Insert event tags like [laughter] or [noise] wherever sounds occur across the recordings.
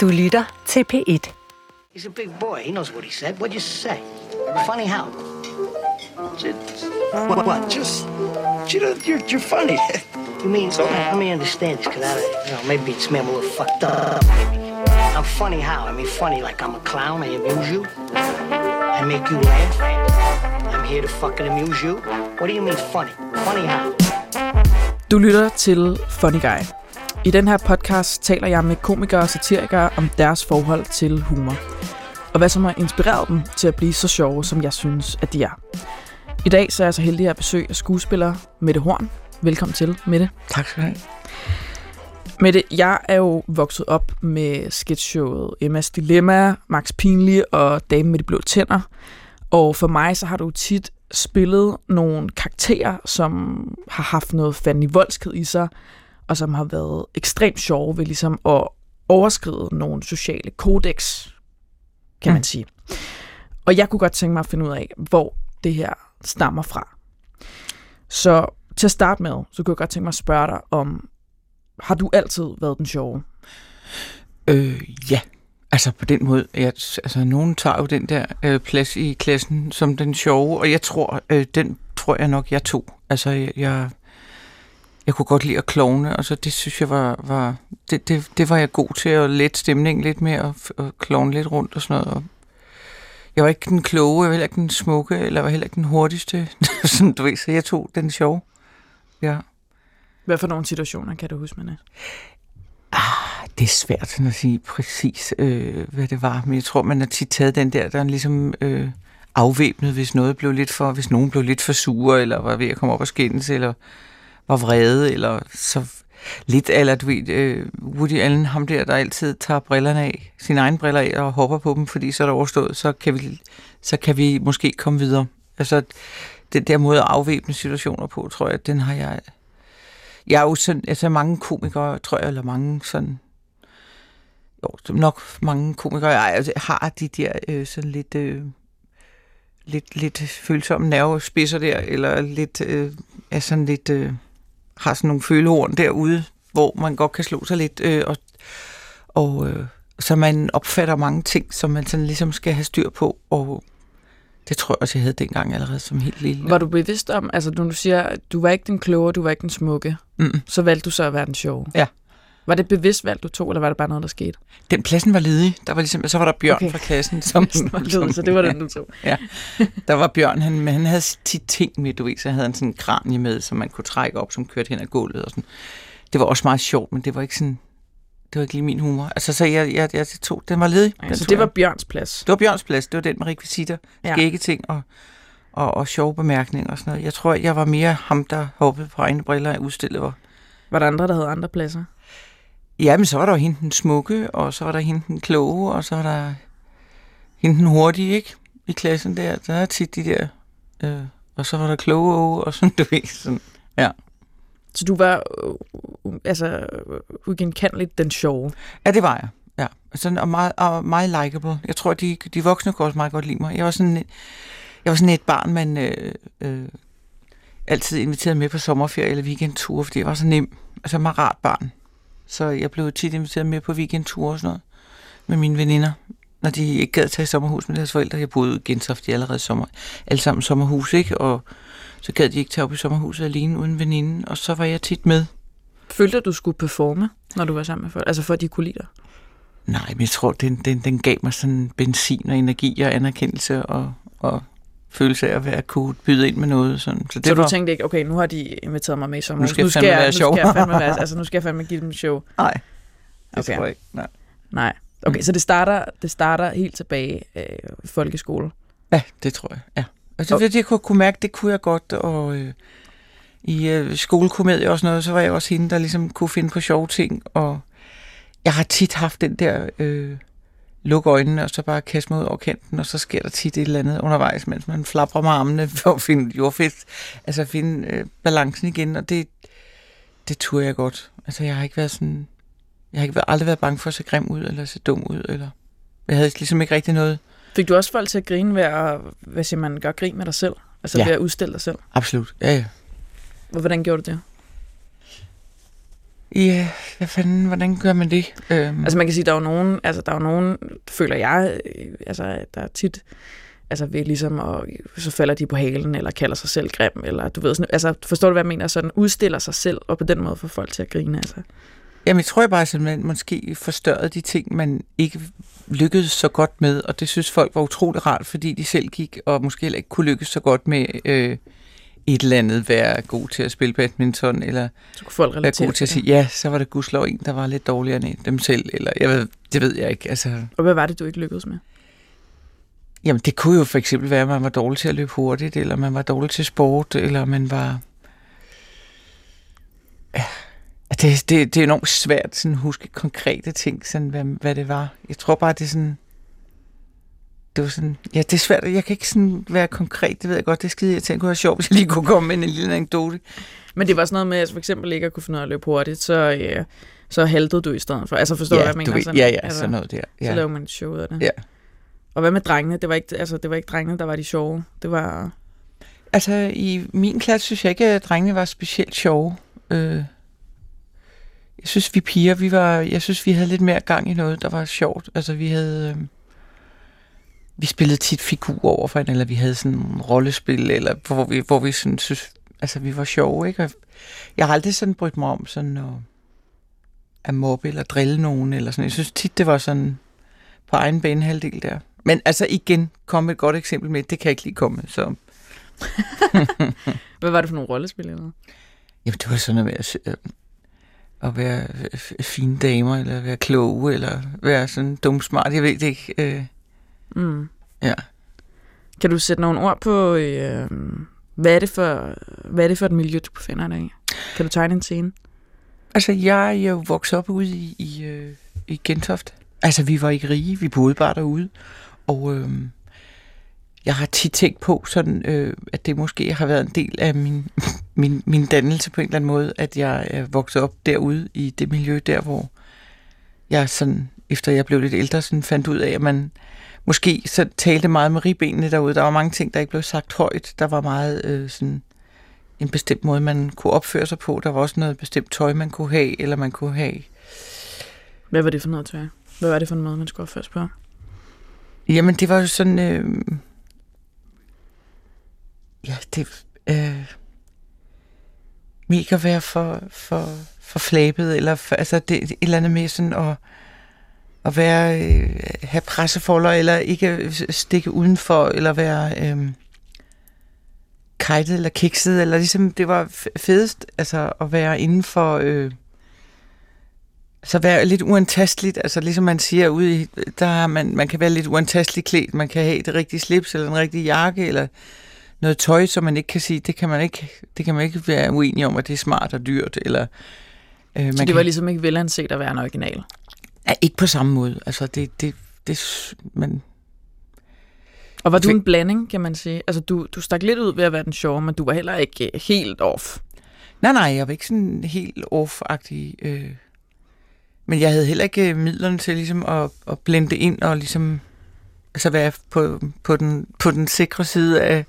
Du lytter til P1. He's a big boy. He knows what he said. What'd you say? Funny how? What, what? Just, you know, you're, you're funny. [laughs] you mean, so, let me understand this, because I, you know, maybe it's me, I'm a little fucked up. I'm funny how? I mean, funny like I'm a clown, I amuse you. I make you laugh. I'm here to fucking amuse you. What do you mean funny? Funny how? Du lytter til Funny Guy. I den her podcast taler jeg med komikere og satirikere om deres forhold til humor. Og hvad som har inspireret dem til at blive så sjove, som jeg synes, at de er. I dag så er jeg så heldig at besøge af skuespiller Mette Horn. Velkommen til, Mette. Tak skal du have. Mette, jeg er jo vokset op med sketchshowet Emmas Dilemma, Max Pinlig og Dame med de blå tænder. Og for mig så har du tit spillet nogle karakterer, som har haft noget fandme voldsked i sig, og som har været ekstremt sjove ved ligesom at overskride nogle sociale kodex, kan Mm. man sige. Og jeg kunne godt tænke mig at finde ud af, hvor det her stammer fra. Så til at starte med, så kunne jeg godt tænke mig at spørge dig om, har du altid været den sjove? Øh, ja, altså på den måde, jeg, altså nogen tager jo den der øh, plads i klassen som den sjove, og jeg tror, øh, den tror jeg nok, jeg tog. Altså jeg, jeg, jeg kunne godt lide at klovne, og så det synes jeg var, var det, det, det var jeg god til at lette stemningen lidt mere og, og klovne lidt rundt og sådan noget. Og jeg var ikke den kloge, jeg var heller ikke den smukke, eller var heller ikke den hurtigste, [laughs] sådan du ved, så jeg tog den sjove. Ja. Hvad for nogle situationer kan du huske, Manne? Det er svært at sige præcis, øh, hvad det var, men jeg tror, man har tit taget den der, der er ligesom øh, afvæbnet, hvis noget blev lidt for, hvis nogen blev lidt for sure, eller var ved at komme op og skændes, eller var vrede, eller så lidt, eller du ved, øh, Woody Allen, ham der, der altid tager brillerne af, sine egne briller af og hopper på dem, fordi så er det overstået, så kan vi, så kan vi måske komme videre. Altså, den der måde at afvæbne situationer på, tror jeg, den har jeg... Jeg er jo sådan, altså mange komikere, tror jeg, eller mange sådan jo, nok mange komikere jeg, altså, har de der øh, sådan lidt, øh, lidt, lidt følsomme nervespidser der, eller lidt, øh, er sådan lidt, øh, har sådan nogle følehorn derude, hvor man godt kan slå sig lidt, øh, og, og øh, så man opfatter mange ting, som man sådan ligesom skal have styr på, og det tror jeg også, jeg havde dengang allerede som helt lille. Var du bevidst om, altså når du siger, at du var ikke den kloge, du var ikke den smukke, Mm. så valgte du så at være den sjove? Ja. Var det et bevidst valg, du tog, eller var det bare noget, der skete? Den pladsen var ledig. Der var ligesom, så var der Bjørn Okay. fra klassen. [laughs] Som, så det var den, du tog. Der var Bjørn, han, men han havde tit ting med, du ved, så havde han sådan en kranje med, som man kunne trække op, som kørte hen ad gulvet og sådan. Det var også meget sjovt, men det var ikke sådan, det var ikke lige min humor. Altså, så jeg, jeg, jeg tog, den var ledig. Nej, den så det var jeg. Bjørns plads. det var Bjørns plads, det var den med rekvisitter, Ja. ja. skægge ting og, og, og sjove bemærkninger og sådan noget. Jeg tror, jeg var mere ham, der hoppede på egne briller og udstillede. Var der andre, der havde andre pladser? Ja, men så var der jo hende den smukke, og så var der hende den kloge, og så var der hende den hurtige, ikke? I klassen der, der er tit de der, øh, og så var der kloge, og [laughs] sådan, du ved, sådan. Så du var øh, altså ugenkendeligt den sjove. Ja, det var jeg. Ja. Sådan, og meget, og meget likable. Jeg tror, de, de voksne kunne også meget godt lide mig. Jeg var sådan, jeg var sådan et barn, man øh, øh, altid inviterede med på sommerferie eller weekendture, fordi jeg var så nem. Altså, jeg var et rart barn. Så jeg blev tit inviteret med på weekendture og sådan noget med mine veninder, når de ikke gad tage i sommerhus med deres forældre. Jeg boede i Gentofte allerede sommer, alle sammen sommerhus, ikke? Og så gad de ikke tage op i sommerhuset alene uden veninde, og så var jeg tit med. Følte du, du skulle performe, når du var sammen med folk? Altså for, at de kunne lide dig? Nej, men jeg tror, den, den, den gav mig sådan benzin og energi og anerkendelse og, og følelse af at være kunne byde ind med noget. Sådan. Så det så var, du tænkte ikke, okay, nu har de inviteret mig med i sommer. Nu skal jeg fandme være nu sjov. skal jeg fandme være, [laughs] altså nu skal jeg fandme give dem show. Nej, det Okay. okay. tror jeg ikke. Nej. Nej. Okay, Mm. så det starter, det starter helt tilbage øh, folkeskole. Ja, det tror jeg. Ja. Og det, det, jeg kunne, kunne mærke, det kunne jeg godt. Og øh, i øh, skolekomedie og sådan noget, så var jeg også hende, der ligesom kunne finde på sjove ting. Og jeg har tit haft den der øh, luk øjnene, og så bare kaste mig ud over kanten, og så sker der tit et eller andet undervejs, mens man flapper med armene [laughs] for at finde jordfisk. Altså finde øh, balancen igen, og det, det turde jeg godt. Altså jeg har ikke været sådan... Jeg har ikke været, aldrig været bange for at se grim ud, eller se dum ud, eller... Jeg havde ligesom ikke rigtig noget... Fik du også folk til at grine ved at, hvad siger man, gøre grin med dig selv? Altså. Ja. ved at udstille dig selv? Absolut. Ja, ja. Hvordan gjorde du det? Ja, hvad fanden, hvordan gør man det? Øhm, Altså man kan sige, der er jo nogen, altså der er jo nogen, føler jeg, øh, altså der er tit, altså ved ligesom, og så falder de på halen, eller kalder sig selv grim, eller du ved sådan, altså forstår du, hvad jeg mener, sådan udstiller sig selv, og på den måde får folk til at grine, altså. Jamen, jeg tror jeg bare, at man måske forstørrede de ting, man ikke lykkedes så godt med, og det synes folk var utrolig rart, fordi de selv gik, og måske heller ikke kunne lykkes så godt med øh, et eller andet, være god til at spille badminton, eller Så kunne folk være god til at sige, ja, så var det gudslov en, der var lidt dårligere end dem selv, eller jeg ved, det ved jeg ikke. Altså, Og hvad var det, du ikke lykkedes med? jamen, det kunne jo for eksempel være, at man var dårlig til at løbe hurtigt, eller man var dårlig til sport, eller man var... Ja, det, det, det er enormt svært sådan, at huske konkrete ting, sådan, hvad, hvad det var. Jeg tror bare, det er sådan... Det var sådan, ja, det er svært. Jeg kan ikke sådan være konkret, det ved jeg godt. Det er skide, jeg tænkte, kunne være sjovt, hvis jeg lige kunne komme med en lille anekdote. Men det var sådan noget med, at for eksempel ikke at kunne finde ud af at løbe hurtigt, så, øh, så haltede du i stedet for. Altså forstår du, ja, hvad jeg mener? du ved, Sådan, ja, ja, altså, sådan noget der. Så Ja. laver man et show ud af det. Ja. Og hvad med drengene? Det var ikke, altså, det var ikke drengene, der var de sjove. Det var... Altså, i min klasse synes jeg ikke, at drengene var specielt sjove. Øh, jeg synes, vi piger, vi var, jeg synes, vi havde lidt mere gang i noget, der var sjovt. Altså, vi havde... Øh, vi spillede tit figur over for eller vi havde sådan en rollespil, eller hvor vi, hvor vi sådan synes, altså vi var sjove, ikke? Og jeg har aldrig sådan brydt mig om sådan at, at mobbe eller drille nogen, eller sådan. Jeg synes tit, det var sådan på egen banehalvdel der. Men altså igen, kom et godt eksempel med, det kan jeg ikke lige komme så [laughs] Hvad var det for nogle rollespil? Eller? Jamen, det var sådan at, øh, at være f- fine damer, eller være kloge, eller være sådan dum smart. Jeg ved det ikke. Øh, Mm. ja. Kan du sætte nogle ord på, øh, hvad, er det for, hvad er det for et miljø, du befinder dig i? Kan du tegne en scene? Altså, jeg er jo vokset op ude i, i, øh, i Gentofte. Altså, vi var ikke rige, vi boede bare derude. Og øh, jeg har tit tænkt på, sådan, øh, at det måske har været en del af min, [laughs] min, min dannelse på en eller anden måde, at jeg er vokset op derude i det miljø der, hvor jeg sådan, efter jeg blev lidt ældre, sådan fandt ud af, at man måske så talte meget med ribbenene derude. Der var mange ting, der ikke blev sagt højt. Der var meget øh, sådan en bestemt måde, man kunne opføre sig på. Der var også noget bestemt tøj, man kunne have, eller man kunne have Hvad var det for noget tøj? Hvad var det for en måde, man skulle opføre sig på? Jamen, det var jo sådan... Øh, ja, det... Øh, mega være for, for, for flabet, eller for, altså det, et eller andet med sådan at, at være, øh, have pressefolder, eller ikke stikke udenfor, eller være øh, kajtet eller kikset, eller ligesom det var fedest, altså at være inden for... Øh, så være lidt uantasteligt, altså ligesom man siger ude i, der er man, man kan være lidt uantasteligt klædt, man kan have det rigtige slips, eller en rigtig jakke, eller noget tøj, som man ikke kan sige, det kan man ikke, det kan man ikke være uenig om, at det er smart og dyrt, eller øh, man Så det kan, var ligesom ikke velanset at være en original. Ja, ikke på samme måde, altså det, det, det men Og var du en blanding, kan man sige? Altså, du, du stak lidt ud ved at være den sjove, men du var heller ikke øh, helt off. Nej, nej, jeg var ikke sådan helt off-agtig. Øh. Men jeg havde heller ikke øh, midlerne til ligesom at, at blende ind og ligesom altså være på, på, den, på den sikre side af,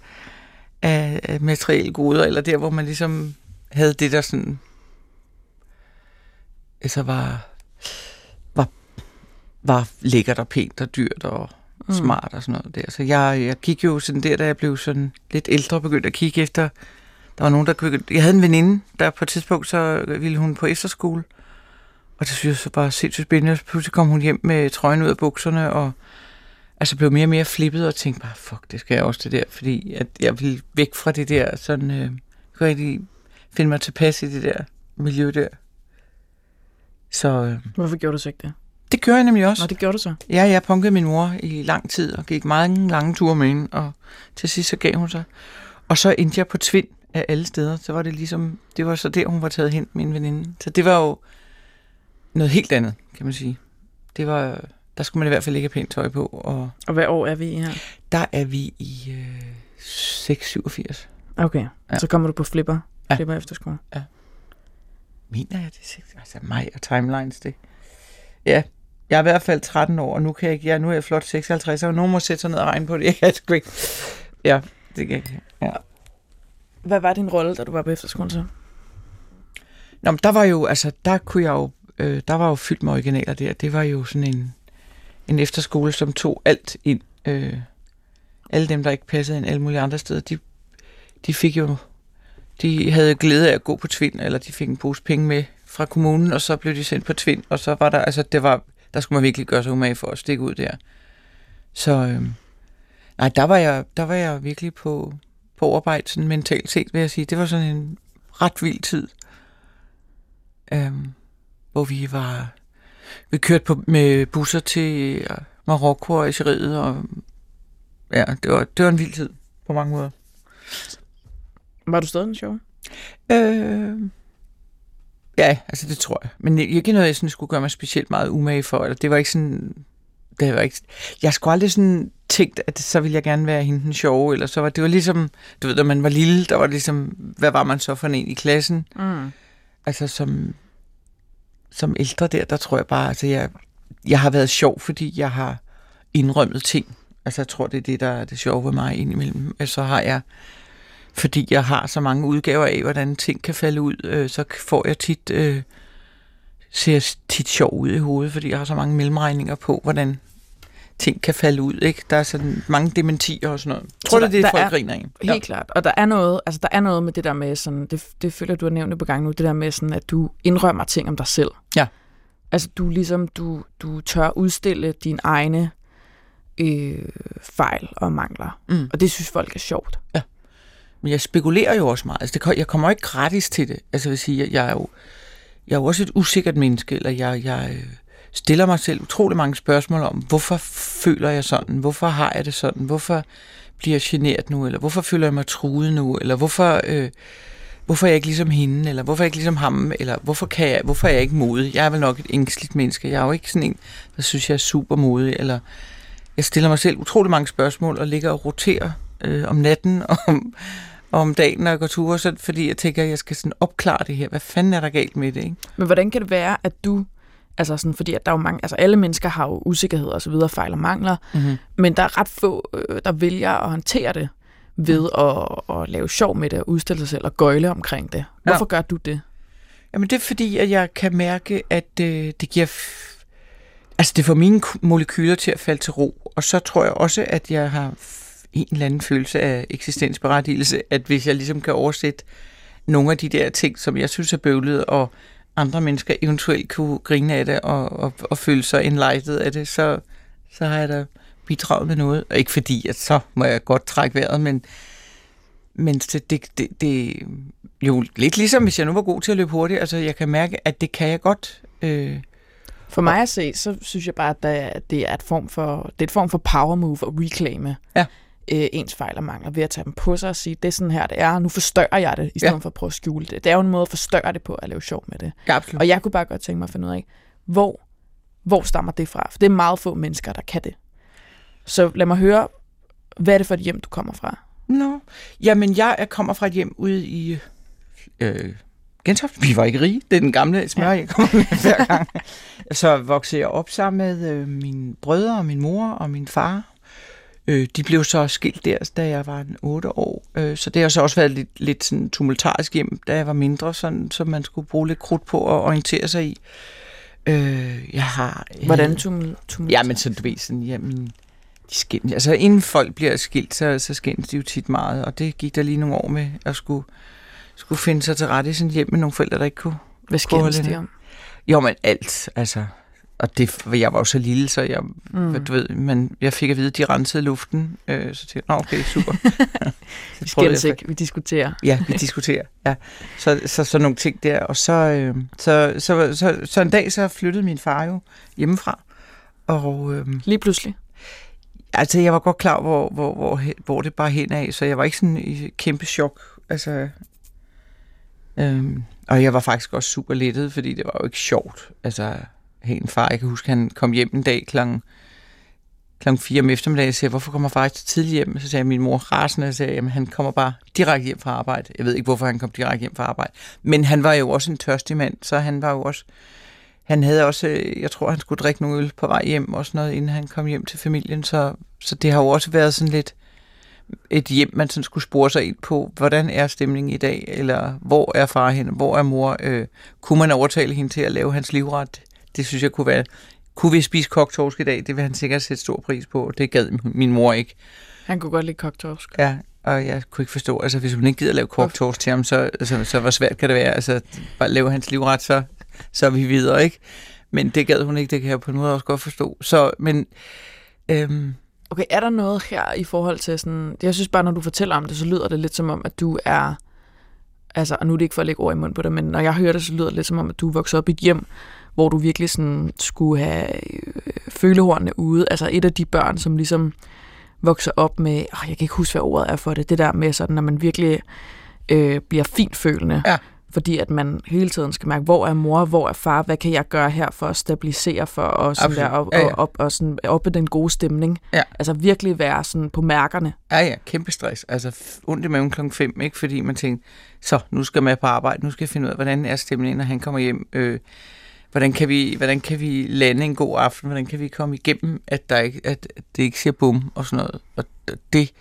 af, af materielle goder, eller der, hvor man ligesom havde det, der sådan altså var, var lækkert og pænt og dyrt og mm. smart og sådan noget der. Så jeg, jeg gik jo sådan der, da jeg blev sådan lidt ældre og begyndte at kigge efter der var nogen, der begyndte... Jeg havde en veninde, der på et tidspunkt, så ville hun på efterskole. Og det synes jeg så bare sindssygt spændende. Så pludselig kom hun hjem med trøjen ud af bukserne, og altså blev mere og mere flippet, og tænkte bare, fuck, det skal jeg også det der. Fordi at jeg ville væk fra det der, sådan... Øh, kunne rigtig finde mig tilpas i det der miljø der. Så øh, Hvorfor gjorde du så ikke det? Det gør jeg nemlig også. Nå, det gjorde du så. Ja, jeg punkede min mor i lang tid, og gik mange lange ture med hende, og til sidst så gav hun sig. Og så endte jeg på Tvind af alle steder. Så var det ligesom, det var så der, hun var taget hen, min veninde. Så det var jo noget helt andet, kan man sige. Det var, der skulle man i hvert fald ikke have pænt tøj på, og Og hvad år er vi i her? der er vi i øh, 687. Okay, Ja. ja. så kommer du på Flipper. Ja. Flipper efterskole. Mener jeg det? Altså mig og timelines, det. Ja, jeg er i hvert fald 13 år, og nu, kan jeg ikke, ja, nu er jeg flot 56, og nogen må sætte sig ned og regne på det. Jeg kan sgu ikke. Ja, det kan jeg. Ja. Hvad var din rolle, da du var på efterskole så? Nå, men der var jo, altså, der kunne jeg jo, øh, der var jo fyldt med originaler der. Det var jo sådan en, en efterskole, som tog alt ind. Øh, alle dem, der ikke passede ind alle mulige andre steder, de, de fik jo, de havde glæde af at gå på Tvind, eller de fik en pose penge med fra kommunen, og så blev de sendt på Tvind, og så var der, altså, det var, der skulle man virkelig gøre sig umage for at stikke ud der. Så, øh, nej, der var jeg, der var jeg virkelig på, på overarbejde, sådan mentalt set, vil jeg sige. Det var sådan en ret vild tid øhm, hvor vi var vi kørte på, med busser til øh, Marokko og Algeriet, og ja, det var, det var en vild tid på mange måder. Var du stadig en sjov? Øh, ja, altså det tror jeg. Men ikke noget, jeg sådan skulle gøre mig specielt meget umage for. Eller det var ikke sådan... Det var ikke, jeg skulle aldrig sådan tænkt, at så ville jeg gerne være hende den sjove, eller så var det var ligesom, du ved, da man var lille, der var ligesom, hvad var man så for en i klassen? Mm. Altså som, som ældre der, der tror jeg bare, altså jeg, jeg har været sjov, fordi jeg har indrømmet ting. Altså jeg tror, det er det, der er det sjove ved mig indimellem. Altså, så har jeg, fordi jeg har så mange udgaver af, hvordan ting kan falde ud, øh, så får jeg tit, øh, ser tit sjov ud i hovedet, fordi jeg har så mange mellemregninger på, hvordan ting kan falde ud. Ikke? Der er sådan mange dementier og sådan noget. Jeg tror, der, det er folk er, griner af. Helt ja. klart. Og der er noget, altså der er noget med det der med sådan, det, det føler du har nævnt på gang nu, det der med sådan, at du indrømmer ting om dig selv. Ja. Altså du ligesom, du, du tør udstille dine egne øh, fejl og mangler. Mm. Og det synes folk er sjovt. Ja. Men jeg spekulerer jo også meget. Altså, det, jeg kommer ikke gratis til det. Altså, jeg vil sige, jeg, jeg er jo, jeg er jo også et usikkert menneske, eller jeg, jeg øh, stiller mig selv utrolig mange spørgsmål om, hvorfor føler jeg sådan? Hvorfor har jeg det sådan? Hvorfor bliver jeg generet nu? Eller hvorfor føler jeg mig truet nu? Eller hvorfor, øh, hvorfor er jeg ikke ligesom hende? Eller hvorfor er jeg ikke ligesom ham? Eller hvorfor, kan jeg, hvorfor er jeg ikke modig? Jeg er vel nok et ængstligt menneske. Jeg er jo ikke sådan en, der synes, jeg er super modig. Eller jeg stiller mig selv utrolig mange spørgsmål og ligger og roterer øh, om natten og [laughs] om, og om dagen, når jeg går ture, så, fordi jeg tænker, at jeg skal sådan opklare det her. Hvad fanden er der galt med det? Ikke? Men hvordan kan det være, at du Altså sådan, fordi at der er jo mange, altså alle mennesker har jo usikkerhed og så videre, fejl og mangler, Mm-hmm. men der er ret få, øh, der vælger at håndtere det ved at, at lave sjov med det, og udstille sig selv og gøjle omkring det. Hvorfor ja. gør du det? Jamen det er fordi, at jeg kan mærke, at øh, det giver... F- altså det får mine molekyler til at falde til ro. Og så tror jeg også, at jeg har en eller anden følelse af eksistensberettigelse, at hvis jeg ligesom kan oversætte nogle af de der ting, som jeg synes er bøvlet, og andre mennesker eventuelt kunne grine af det og, og, og føle sig enlighted af det, så, så har jeg da bidraget med noget. Og ikke fordi, at så må jeg godt trække vejret, men, men det, det, det, det jo lidt ligesom, hvis jeg nu var god til at løbe hurtigt. Altså, jeg kan mærke, at det kan jeg godt. Øh, For mig at se, så synes jeg bare, at det er et form for, det er et form for power move at reclaime Ja. Øh, ens fejl og mangler ved at tage dem på sig og sige, det er sådan her, det er, nu forstørrer jeg det, i stedet Ja. for at prøve at skjule det. Det er jo en måde at forstørre det på, at lave sjov med det. ja, absolut. Og jeg kunne bare godt tænke mig at finde ud af, hvor, hvor stammer det fra? For det er meget få mennesker, der kan det. Så lad mig høre, hvad er det for et hjem, du kommer fra? Nå, jamen jeg er- kommer fra et hjem ude i øh, Gentofte. Vi var ikke rige. Det er den gamle smør, ja. jeg kommer med hver gang. [laughs] Så voksede jeg op sammen med øh, mine brødre og min mor og min far. Øh, de blev så skilt der, da jeg var en 8 år. Øh, så det har så også været lidt, lidt sådan tumultarisk hjem, da jeg var mindre, sådan, så man skulle bruge lidt krudt på at orientere sig i. Øh, jeg har... Hvordan tumul, tumul Ja, men så du ved sådan, jamen, de skændes. Altså, inden folk bliver skilt, så, så skændes de jo tit meget, og det gik der lige nogle år med at skulle, skulle finde sig til rette i sådan hjem med nogle forældre, der ikke kunne. Hvad skændes de om? Jo, men alt, altså. Og det, jeg var jo så lille, så jeg, mm. du ved, men jeg fik at vide, at de rensede luften. Øh, så tænkte jeg, "Nå, okay, super. [laughs] Vi Så prøvede skændes ikke, vi diskuterer. Ja, vi diskuterer. Ja. Så, så, så nogle ting der. Og så, øh, så, så, så, så en dag, så flyttede min far jo hjemmefra. Og øh, Lige pludselig. Altså, jeg var godt klar, hvor, hvor, hvor, hvor det bare hen af, så jeg var ikke sådan i kæmpe chok. Altså, øhm, og jeg var faktisk også super lettet, fordi det var jo ikke sjovt. Altså, helt en far, jeg kan huske, han kom hjem en dag klokken klokken 4 om eftermiddagen, jeg sagde, hvorfor kommer far ikke så tidligt hjem? Så sagde min mor rasende, og sagde, jamen han kommer bare direkte hjem fra arbejde. Jeg ved ikke, hvorfor han kom direkte hjem fra arbejde. Men han var jo også en tørstig mand, så han var jo også, han havde også, øh, jeg tror, han skulle drikke nogle øl på vej hjem og sådan noget, inden han kom hjem til familien, så, så det har jo også været sådan lidt, et hjem, man sådan skulle spore sig ind på. Hvordan er stemningen i dag? Eller hvor er far henne? Hvor er mor? Øh, kunne man overtale hende til at lave hans livret? Det synes jeg kunne være... Kunne vi spise koktorsk i dag? Det vil han sikkert sætte stor pris på. Det gad min mor ikke. Han kunne godt lide koktorsk. Ja, og jeg kunne ikke forstå, altså hvis man ikke gider lave koktorsk til ham, så, altså, så hvor svært kan det være? Altså bare lave hans livret, så, så er vi videre, ikke? Men det gad hun ikke, det kan jeg på en måde også godt forstå. Så, men... Øhm, Okay, er der noget her i forhold til sådan... Jeg synes bare, når du fortæller om det, så lyder det lidt som om, at du er... Altså, og nu er det ikke for at lægge ord i munden på det, men når jeg hører det, så lyder det lidt som om, at du er vokset op i et hjem, hvor du virkelig sådan skulle have øh, følehornene ude. Altså et af de børn, som ligesom vokser op med... Oh, jeg kan ikke huske, hvad ordet er for det. Det der med sådan, når man virkelig øh, bliver finfølende. Ja fordi at man hele tiden skal mærke, hvor er mor, hvor er far, hvad kan jeg gøre her for at stabilisere for og sådan der, og, ja, ja. og, og, sådan op den gode stemning. Ja. Altså virkelig være sådan på mærkerne. Ja, ja, kæmpe stress. Altså ondt i maven klokken 5, ikke? fordi man tænker, så nu skal man på arbejde, nu skal jeg finde ud af, hvordan er stemningen, når han kommer hjem. Øh, hvordan kan, vi, hvordan kan vi lande en god aften? Hvordan kan vi komme igennem, at, der ikke, at det ikke siger bum og sådan noget? Og det,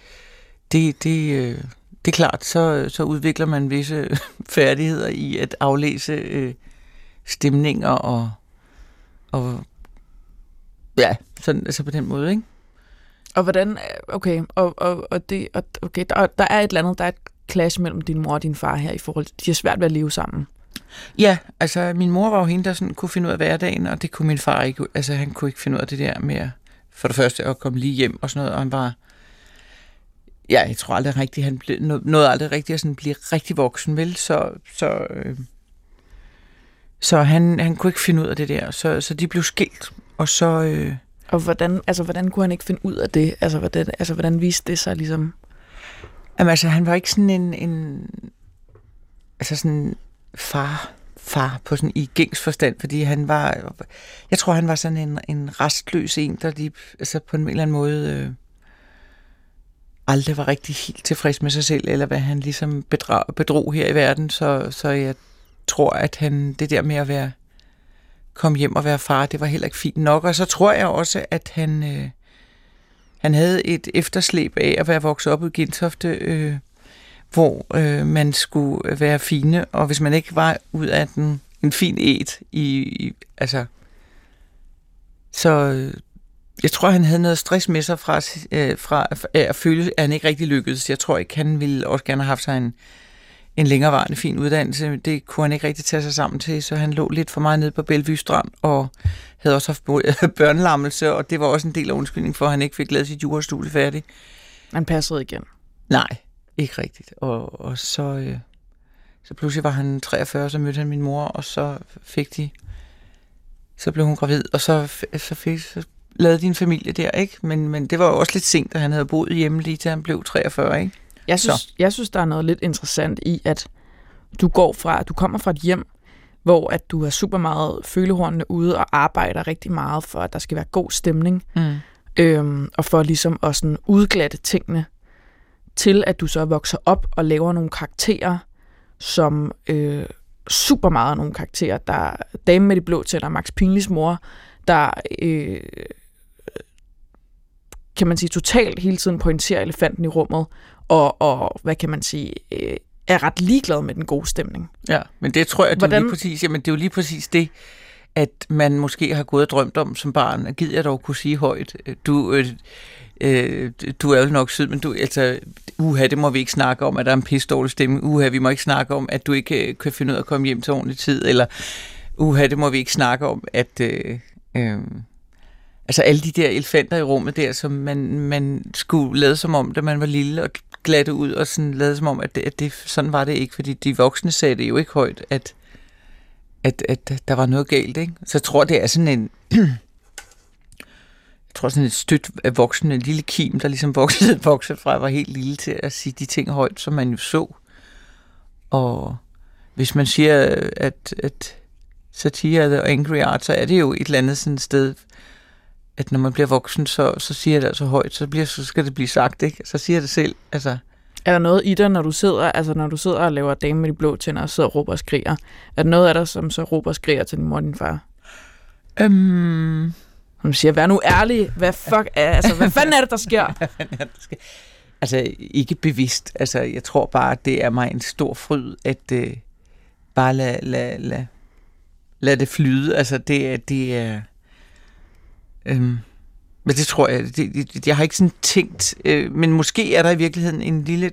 det, det, øh, det er klart, så, så udvikler man visse [laughs] færdigheder i at aflæse øh, stemninger og, og ja, sådan, altså på den måde, ikke? Og hvordan, okay, og, og, og det, og, okay der, der er et eller andet, der er et clash mellem din mor og din far her i forhold til, de har svært ved at leve sammen. Ja, altså min mor var jo hende, der sådan kunne finde ud af hverdagen, og det kunne min far ikke. Altså han kunne ikke finde ud af det der med for det første at komme lige hjem og sådan noget, og han var ja, jeg tror aldrig rigtigt, han blev, nåede aldrig rigtigt at sådan blive rigtig voksen, vel? Så, så, øh, så han, han kunne ikke finde ud af det der. Så, så de blev skilt, og så... Øh, og hvordan, altså, hvordan kunne han ikke finde ud af det? Altså, hvordan, altså, hvordan viste det sig ligesom? Jamen, altså, han var ikke sådan en... en altså sådan far, far på sådan i gængs forstand, fordi han var... Jeg tror, han var sådan en, en restløs en, der lige, altså på en eller anden måde... Øh, aldrig var rigtig helt tilfreds med sig selv, eller hvad han ligesom bedrog, bedrog her i verden, så, så jeg tror, at han det der med at være komme hjem og være far, det var heller ikke fint nok. Og så tror jeg også, at han, øh, han havde et efterslæb af at være vokset op i Gentofte, øh, hvor øh, man skulle være fine, og hvis man ikke var ud af den, en fin et, i, i altså, så jeg tror, han havde noget stress med sig fra, øh, fra at føle, at han ikke rigtig lykkedes. Jeg tror ikke, han ville også gerne have haft sig en, en længerevarende fin uddannelse. Det kunne han ikke rigtig tage sig sammen til, så han lå lidt for meget nede på Bellevue Strand og havde også haft [laughs] børnelammelse, og det var også en del af undskyldningen for, at han ikke fik lavet sit jurastudie færdigt. Man passede igen? Nej, ikke rigtigt. Og, og så, øh, så pludselig var han 43, så mødte han min mor, og så fik de så blev hun gravid, og så, så, fik, så lavede din familie der, ikke? Men, men det var jo også lidt sent, at han havde boet hjemme lige til han blev 43, ikke? Jeg synes, jeg synes, der er noget lidt interessant i, at du går fra, du kommer fra et hjem, hvor at du har super meget følehornene ude og arbejder rigtig meget for, at der skal være god stemning. Mm. Øhm, og for ligesom at sådan udglatte tingene til, at du så vokser op og laver nogle karakterer, som øh, super meget nogle karakterer. Der er Dame med de blå tænder, Max Pinlis mor, der øh, kan man sige, totalt hele tiden pointerer elefanten i rummet, og, og hvad kan man sige, øh, er ret ligeglad med den gode stemning. Ja, men det tror jeg, det Hvordan? er lige præcis, jamen det er jo lige præcis det, at man måske har gået og drømt om som barn. Gider jeg dog kunne sige højt, du, øh, øh, du er jo nok sød, men du, altså, uha, det må vi ikke snakke om, at der er en pisse stemme. Uha, vi må ikke snakke om, at du ikke øh, kan finde ud af at komme hjem til ordentlig tid. Eller uha, det må vi ikke snakke om, at... Øh, øh, altså alle de der elefanter i rummet der, som man, man skulle lade som om, da man var lille, og glatte ud, og sådan lade som om, at, det, at det, sådan var det ikke, fordi de voksne sagde det jo ikke højt, at, at, at der var noget galt, ikke? Så jeg tror, det er sådan en... [clears throat] jeg tror sådan et stødt af voksne, en lille kim, der ligesom [laughs] voksede, voksede fra, var helt lille til at sige de ting højt, som man jo så. Og hvis man siger, at, at satire er the angry art, så er det jo et eller andet sådan sted, at når man bliver voksen, så, så siger jeg det altså højt, så, bliver, så skal det blive sagt, ikke? Så siger jeg det selv, altså... Er der noget i dig, når du sidder, altså når du sidder og laver dame med de blå tænder og sidder og råber og skriger? Er der noget af dig, som så råber og skriger til din mor og din far? Øhm... Hun siger, vær nu ærlig, hvad fuck er, altså, hvad fanden er det, der [laughs] sker? hvad fanden er det, der sker? Altså ikke bevidst. Altså jeg tror bare, det er mig en stor fryd, at øh, bare lade lad, lad, lad det flyde. Altså det, er- det er... Øhm, men det tror jeg, det, det, jeg har ikke sådan tænkt, øh, men måske er der i virkeligheden en lille,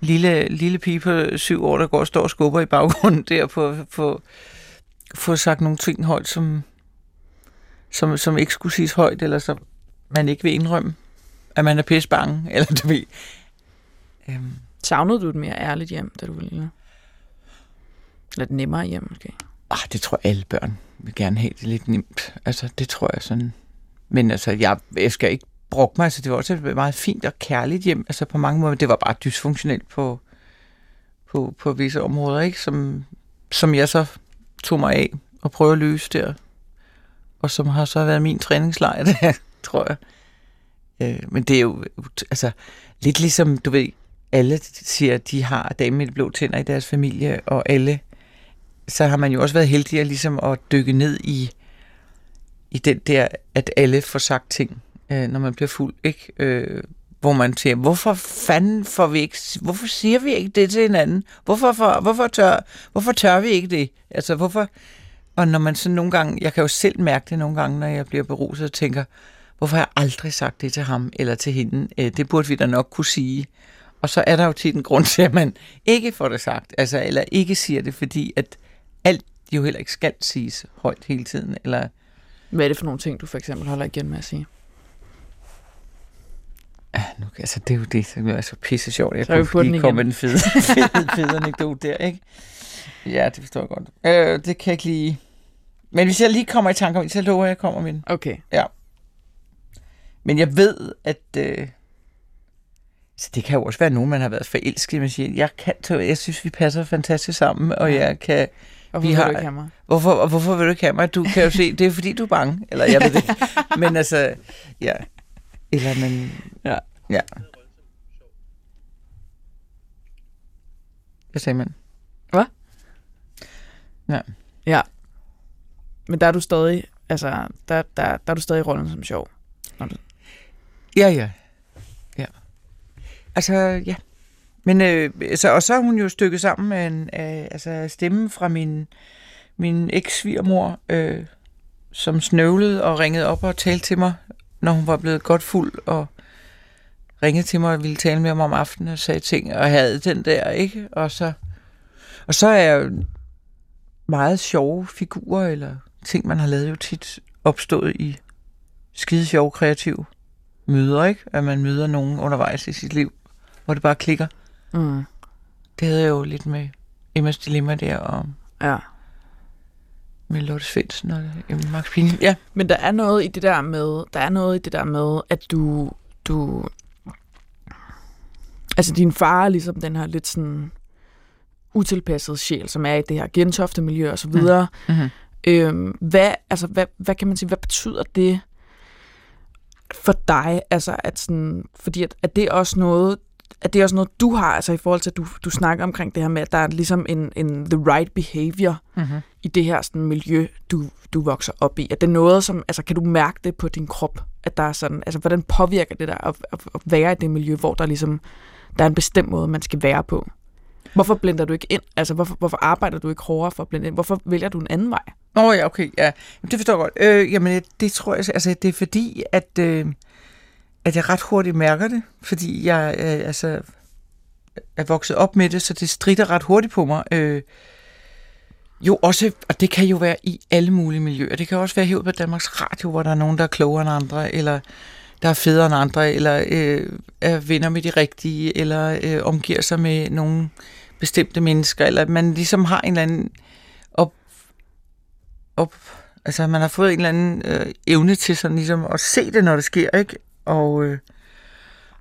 lille, lille pige på syv år, der går og står og skubber i baggrunden der på, på få sagt nogle ting højt, som, som, som ikke skulle siges højt, eller som man ikke vil indrømme, at man er pisse bange, [laughs] eller du ved. Øhm, Savnede du et mere ærligt hjem, da du var lille? Eller et nemmere hjem, måske? ah, det tror jeg, alle børn vil gerne have det lidt nemt. Altså, det tror jeg sådan. Men altså, jeg, jeg skal ikke brokke mig. Altså, det var også et meget fint og kærligt hjem. Altså, på mange måder. Det var bare dysfunktionelt på, på, på visse områder, ikke? Som, som jeg så tog mig af og prøvede at løse der. Og som har så været min træningslejr, [laughs] tror jeg. Øh, men det er jo altså, lidt ligesom, du ved, alle siger, at de har dame med de blå tænder i deres familie, og alle, så har man jo også været heldig at, ligesom at dykke ned i, i den der, at alle får sagt ting, øh, når man bliver fuld, ikke? Øh, hvor man siger, hvorfor fanden får vi ikke, hvorfor siger vi ikke det til hinanden? Hvorfor, for, hvorfor, tør, hvorfor tør vi ikke det? Altså, hvorfor, og når man så nogle gange, jeg kan jo selv mærke det nogle gange, når jeg bliver beruset og tænker, hvorfor har jeg aldrig sagt det til ham eller til hende? Øh, Det burde vi da nok kunne sige. Og så er der jo tit en grund til, at man ikke får det sagt, altså, eller ikke siger det, fordi at alt jo heller ikke skal siges højt hele tiden. Eller, Hvad er det for nogle ting, du for eksempel holder igen med at sige? ah, nu, altså, det er jo det, som er så pisse sjovt. Jeg Så kunne lige komme med den fede, [laughs] fede, fede anekdote der, ikke? Ja, det forstår jeg godt. Øh, det kan jeg ikke lige... Men hvis jeg lige kommer i tanke om det, så lover jeg, at jeg kommer med den. Okay. Men jeg ved, at... Øh, så det kan jo også være nogen, man har været forelsket i. Man siger, jeg, kan, jeg synes, vi passer fantastisk sammen, og Ja. jeg kan... Hvorfor Vi vil har- du ikke have mig? Hvorfor, og hvorfor vil du ikke have mig? Du kan jo se, det er fordi, du er bange. Eller jeg ved det. [laughs] Men altså, ja. Eller man... Ja. Ja. Hvad sagde man? Men der er du stadig, altså, der, der, der er du stadig i rollen som sjov. Ja, ja. Ja. Altså, ja. Men, øh, så, og så er hun jo stykket sammen med en, øh, altså stemme fra min, min eks-svigermor, øh, som snøvlede og ringede op og talte til mig, når hun var blevet godt fuld, og ringede til mig og ville tale med mig om aftenen og sagde ting, og havde den der, ikke? Og så, og så er jo meget sjove figurer, eller ting, man har lavet jo tit opstået i skide sjove kreative møder, ikke? At man møder nogen undervejs i sit liv, hvor det bare klikker. Mm. Det havde jeg jo lidt med Emmas Dilemma der, og Ja. med Lotte Svendsen og Emma Max Pine. Ja. Men der er noget i det der med, der er noget i det der med, at du, du, altså din far er ligesom den her lidt sådan utilpassede sjæl, som er i det her gentofte miljø og så videre. Mhm. Øhm, hvad, altså, hvad, hvad kan man sige, hvad betyder det for dig? Altså, at sådan, fordi at, at det er også noget, at det er også noget, du har, altså i forhold til, at du, du snakker omkring det her med, at der er ligesom en, en the right behavior Mm-hmm. i det her sådan, miljø, du, du vokser op i? Er det noget, som, altså kan du mærke det på din krop, at der er sådan, altså hvordan påvirker det der at, at, at være i det miljø, hvor der ligesom, der er en bestemt måde, man skal være på? Hvorfor blender du ikke ind? Altså, hvorfor, hvorfor arbejder du ikke hårdere for at blende ind? Hvorfor vælger du en anden vej? Nå oh, ja, okay, ja. Jamen, det forstår jeg godt. Øh, jamen, det tror jeg, altså det er fordi, at, øh, at jeg ret hurtigt mærker det, fordi jeg øh, altså, er vokset op med det, så det strider ret hurtigt på mig. Øh, jo også, og det kan jo være i alle mulige miljøer. Det kan også være herude på Danmarks Radio, hvor der er nogen, der er klogere end andre, eller der er federe end andre, eller øh, er venner med de rigtige, eller øh, omgiver sig med nogle bestemte mennesker, eller at man ligesom har en eller anden op, op altså man har fået en eller anden øh, evne til sådan ligesom at se det, når det sker, ikke? Og, øh,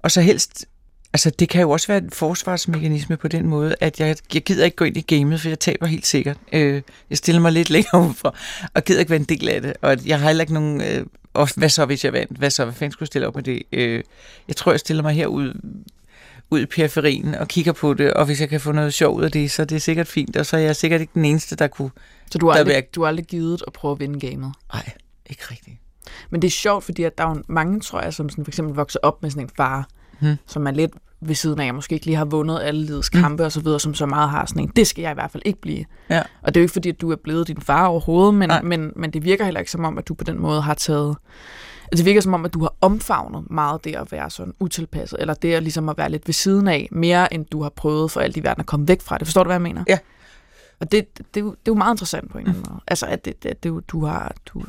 og så helst, altså det kan jo også være en forsvarsmekanisme på den måde, at jeg, jeg gider ikke gå ind i gamet, for jeg taber helt sikkert. Øh, jeg stiller mig lidt længere [laughs] udenfor, og gider ikke være en del af det. Og jeg har heller ikke nogen, øh, og hvad så hvis jeg vandt? Hvad så? Hvad fanden skulle jeg stille op med det? Øh, jeg tror, jeg stiller mig herud ud i periferien og kigger på det, og hvis jeg kan få noget sjov ud af det, så er det sikkert fint, og så er jeg sikkert ikke den eneste, der kunne... Så du har, aldrig, jeg- du har aldrig givet at prøve at vinde gamet. Nej, ikke rigtigt. Men det er sjovt, fordi at der er mange, tror jeg, som sådan for eksempel vokser op med sådan en far, hmm. som er lidt ved siden af, måske ikke lige har vundet alle livets kampe mm. og så videre, som så meget har sådan en, det skal jeg i hvert fald ikke blive. Ja. Og det er jo ikke fordi, at du er blevet din far overhovedet, men, men, men det virker heller ikke som om, at du på den måde har taget... Altså, det virker som om, at du har omfavnet meget det at være sådan utilpasset, eller det at ligesom at være lidt ved siden af, mere end du har prøvet for alt i verden at komme væk fra det. Forstår du, hvad jeg mener? Ja. Og det, det, det, er, jo, det er jo meget interessant på en eller anden måde. Altså, at det, det, det, du, har, du,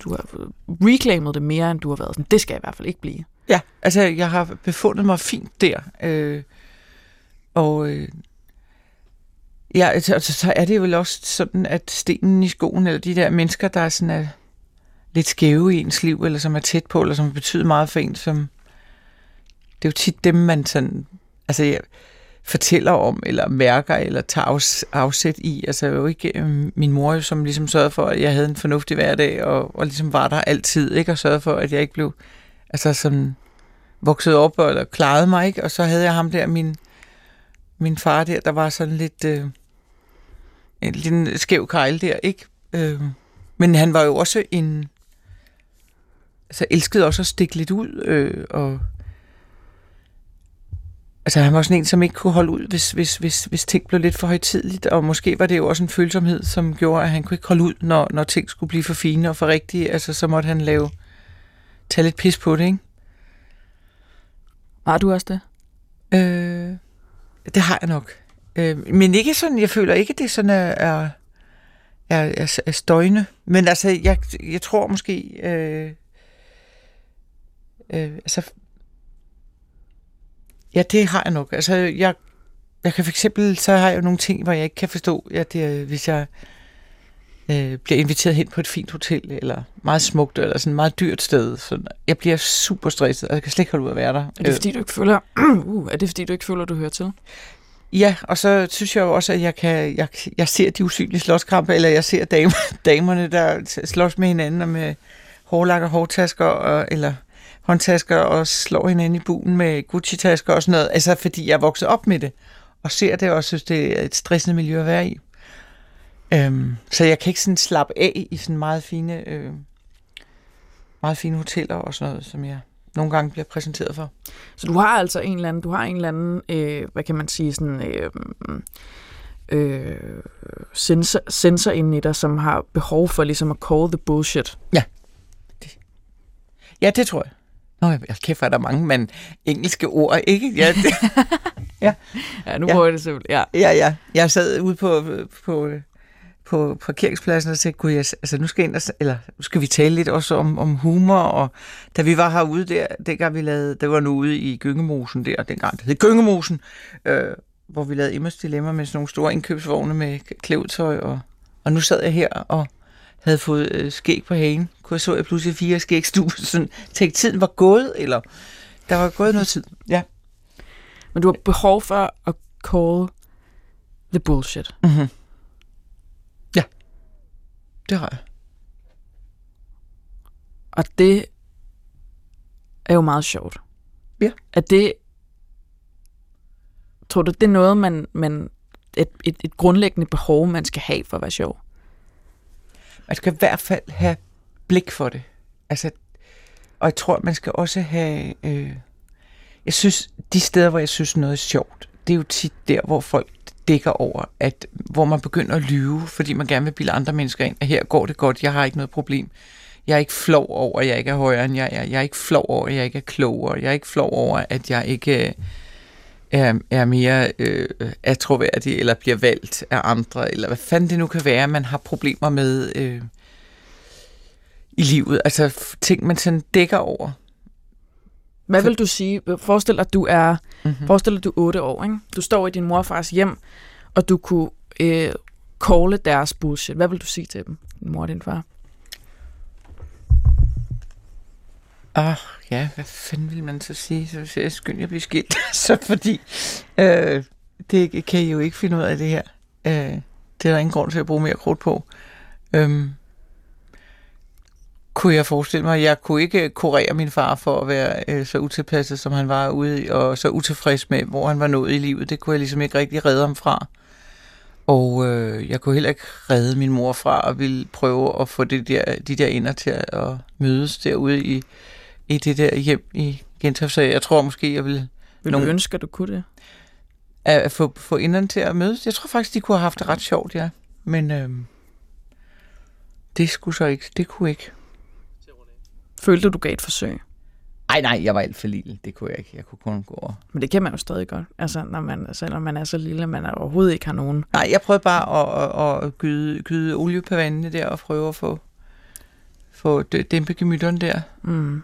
du har reclaimet det mere, end du har været sådan, det skal jeg i hvert fald ikke blive. Ja, altså jeg har befundet mig fint der. Øh, og øh, ja, altså, så er det vel også sådan, at stenen i skoen, eller de der mennesker, der er sådan er lidt skæve i ens liv, eller som er tæt på, eller som betyder meget for en, som det er jo tit dem, man sådan, altså jeg fortæller om, eller mærker, eller tager afsæt i. Altså jo ikke øh, min mor, som ligesom sørgede for, at jeg havde en fornuftig hverdag, og, og ligesom var der altid, ikke? Og sørgede for, at jeg ikke blev altså som voksede op eller klarede mig, ikke? Og så havde jeg ham der, min, min far der, der var sådan lidt øh, en lille skæv kejl der, ikke? Øh, men han var jo også en, altså elskede også at stikke lidt ud, øh, og altså han var sådan en, som ikke kunne holde ud, hvis, hvis, hvis, hvis ting blev lidt for højtidligt, og måske var det jo også en følsomhed, som gjorde, at han kunne ikke holde ud, når, når ting skulle blive for fine og for rigtige, altså så måtte han lave tage lidt pis på det, ikke? Har du også det? Øh, det har jeg nok. Øh, men ikke sådan, jeg føler ikke, det sådan er, er, er, er støjende. Men altså, jeg, jeg tror måske, øh, øh, altså, ja, det har jeg nok. Altså, jeg, jeg kan for eksempel, så har jeg jo nogle ting, hvor jeg ikke kan forstå, at det, hvis jeg øh, bliver inviteret hen på et fint hotel, eller meget smukt, eller sådan et meget dyrt sted. Så jeg bliver super stresset, og jeg kan slet ikke holde ud at være der. Er det fordi, du ikke føler, [clears throat] uh, er det fordi, du ikke føler, du hører til? Ja, og så synes jeg jo også, at jeg, kan, jeg, jeg ser de usynlige slåskampe, eller jeg ser damer, [laughs] damerne, der slås med hinanden, og med hårlak og hårtasker, og, eller håndtasker, og slår hinanden i buen med Gucci-tasker og sådan noget. Altså, fordi jeg er vokset op med det, og ser det, og synes, det er et stressende miljø at være i. Øhm, så jeg kan ikke sådan slappe af i sådan meget fine, øh, meget fine hoteller og sådan noget, som jeg nogle gange bliver præsenteret for. Så du har altså en eller anden, du har en eller anden, øh, hvad kan man sige, sådan øh, øh, sensor, sensor inde i dig, som har behov for ligesom at call the bullshit. Ja. Det. Ja, det tror jeg. Nå, jeg kæft, er der mange men engelske ord, ikke? Ja, det. [laughs] ja. ja nu prøver ja. jeg det simpelthen. Ja. ja, ja. Jeg sad ude på, på på parkeringspladsen og sagde, kunne jeg, altså nu skal, ind og, eller, nu skal vi tale lidt også om, om humor, og da vi var herude der, dengang vi lavede, der var nu ude i Gyngemosen der, dengang det hed Gyngemosen, øh, hvor vi lavede Emmers Dilemma med sådan nogle store indkøbsvogne med klævtøj, og, og nu sad jeg her og havde fået øh, skæg på hagen. Kunne jeg så jeg pludselig fire skægstue, [laughs] sådan tænkte, tiden var gået, eller der var gået noget tid, ja. Men du har behov for at call the bullshit. Mm-hmm. Det har jeg. Og det er jo meget sjovt. Ja. At det, tror du, det er noget, man, man et, et, et grundlæggende behov, man skal have for at være sjov? Man skal i hvert fald have blik for det. Altså, og jeg tror, man skal også have... Øh, jeg synes, de steder, hvor jeg synes noget er sjovt, det er jo tit der, hvor folk dækker over, at hvor man begynder at lyve, fordi man gerne vil bilde andre mennesker ind, at her går det godt, jeg har ikke noget problem. Jeg er ikke flov over, at jeg ikke er højere end jeg er. Jeg er ikke flov over, at jeg ikke er klogere. Jeg er ikke flov over, at jeg ikke øh, er, er mere øh, atroværdig, eller bliver valgt af andre, eller hvad fanden det nu kan være, man har problemer med øh, i livet. Altså ting, man sådan dækker over. Hvad vil du sige? Forestil dig, at du er, mm-hmm. forestil dig, at du er 8 år. Ikke? Du står i din morfars hjem, og du kunne øh, calle deres bullshit. Hvad vil du sige til dem, din mor og din far? Ah, ja, hvad fanden vil man så sige? Så hvis jeg skynd, jeg bliver skilt. [laughs] så fordi, øh, det kan I jo ikke finde ud af det her. Øh, det er der ingen grund til at bruge mere krudt på. Øh, kunne jeg forestille mig. Jeg kunne ikke kurere min far for at være øh, så utilpasset, som han var ude, og så utilfreds med, hvor han var nået i livet. Det kunne jeg ligesom ikke rigtig redde ham fra. Og øh, jeg kunne heller ikke redde min mor fra at ville prøve at få det der, de der ender til at mødes derude i, i det der hjem i Gentofte, så jeg tror måske, jeg vil Vil Nogle- du ønske, at du kunne det? at at få, få inderne til at mødes. Jeg tror faktisk, de kunne have haft det ret sjovt, ja. Men øhm, det skulle så ikke. Det kunne ikke. Følte du, gav et forsøg? Ej, nej, jeg var alt for lille. Det kunne jeg ikke. Jeg kunne kun gå over. Men det kan man jo stadig godt. Altså, når man, selvom man er så lille, man er overhovedet ikke har nogen. Nej, jeg prøvede bare at, at, at gyde, gyde olie på vandene der og prøve at få, få dæ- dæmpe gemytterne der. Mm.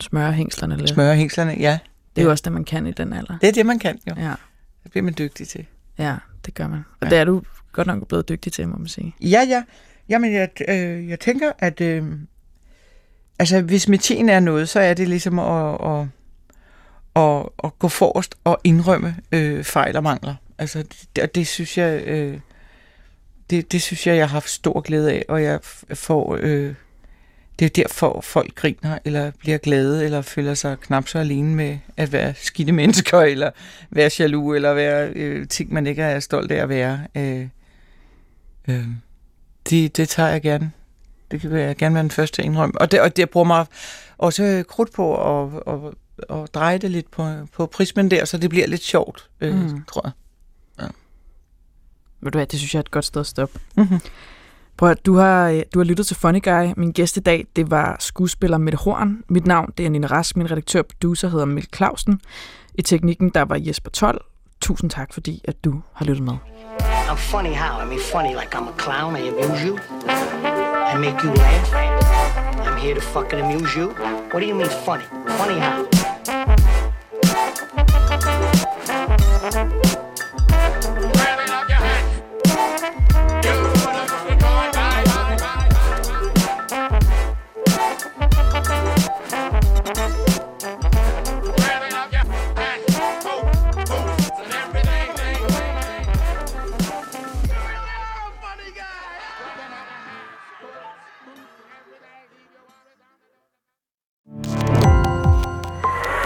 Smøre hængslerne lidt. Smøre hængslerne, ja. Det er jo også det, man kan i den alder. Det er det, man kan jo. Ja, Det bliver man dygtig til. ja det gør man. Og Ja. det er du godt nok blevet dygtig til, må man sige. Ja, ja. Jamen, jeg, øh, jeg tænker, at øh, altså, hvis metien er noget, så er det ligesom at, at, at, at gå forrest og indrømme øh, fejl og mangler. Altså, det, og det synes jeg, øh, det, det synes jeg, jeg har haft stor glæde af, og jeg får, øh, det er derfor folk griner, eller bliver glade, eller føler sig knap så alene med at være skidte mennesker, eller være jaloux, eller være øh, ting, man ikke er stolt af at være. Øh, øh, det, det tager jeg gerne. Det vil jeg gerne være den første at indrømme. Og det, og det jeg bruger mig også krudt på at, at, at dreje det lidt på, på prismen der, så det bliver lidt sjovt, øh, Mm. tror jeg. Ved du hvad, det synes jeg er et godt sted at stoppe. Mm-hmm. Prøv at, du har, øh, du har lyttet til Funny Guy. Min gæst i dag, det var skuespiller Mette Horn. Mit navn, det er Nina Rask. Min redaktør og producer hedder Mel Clausen. I teknikken, der var Jesper Told. Tusind tak, fordi at du har lyttet med. I'm funny how? I mean, funny like I'm a clown. I amuse you. I make you laugh. I'm here to fucking amuse you. What do you mean funny? Funny how?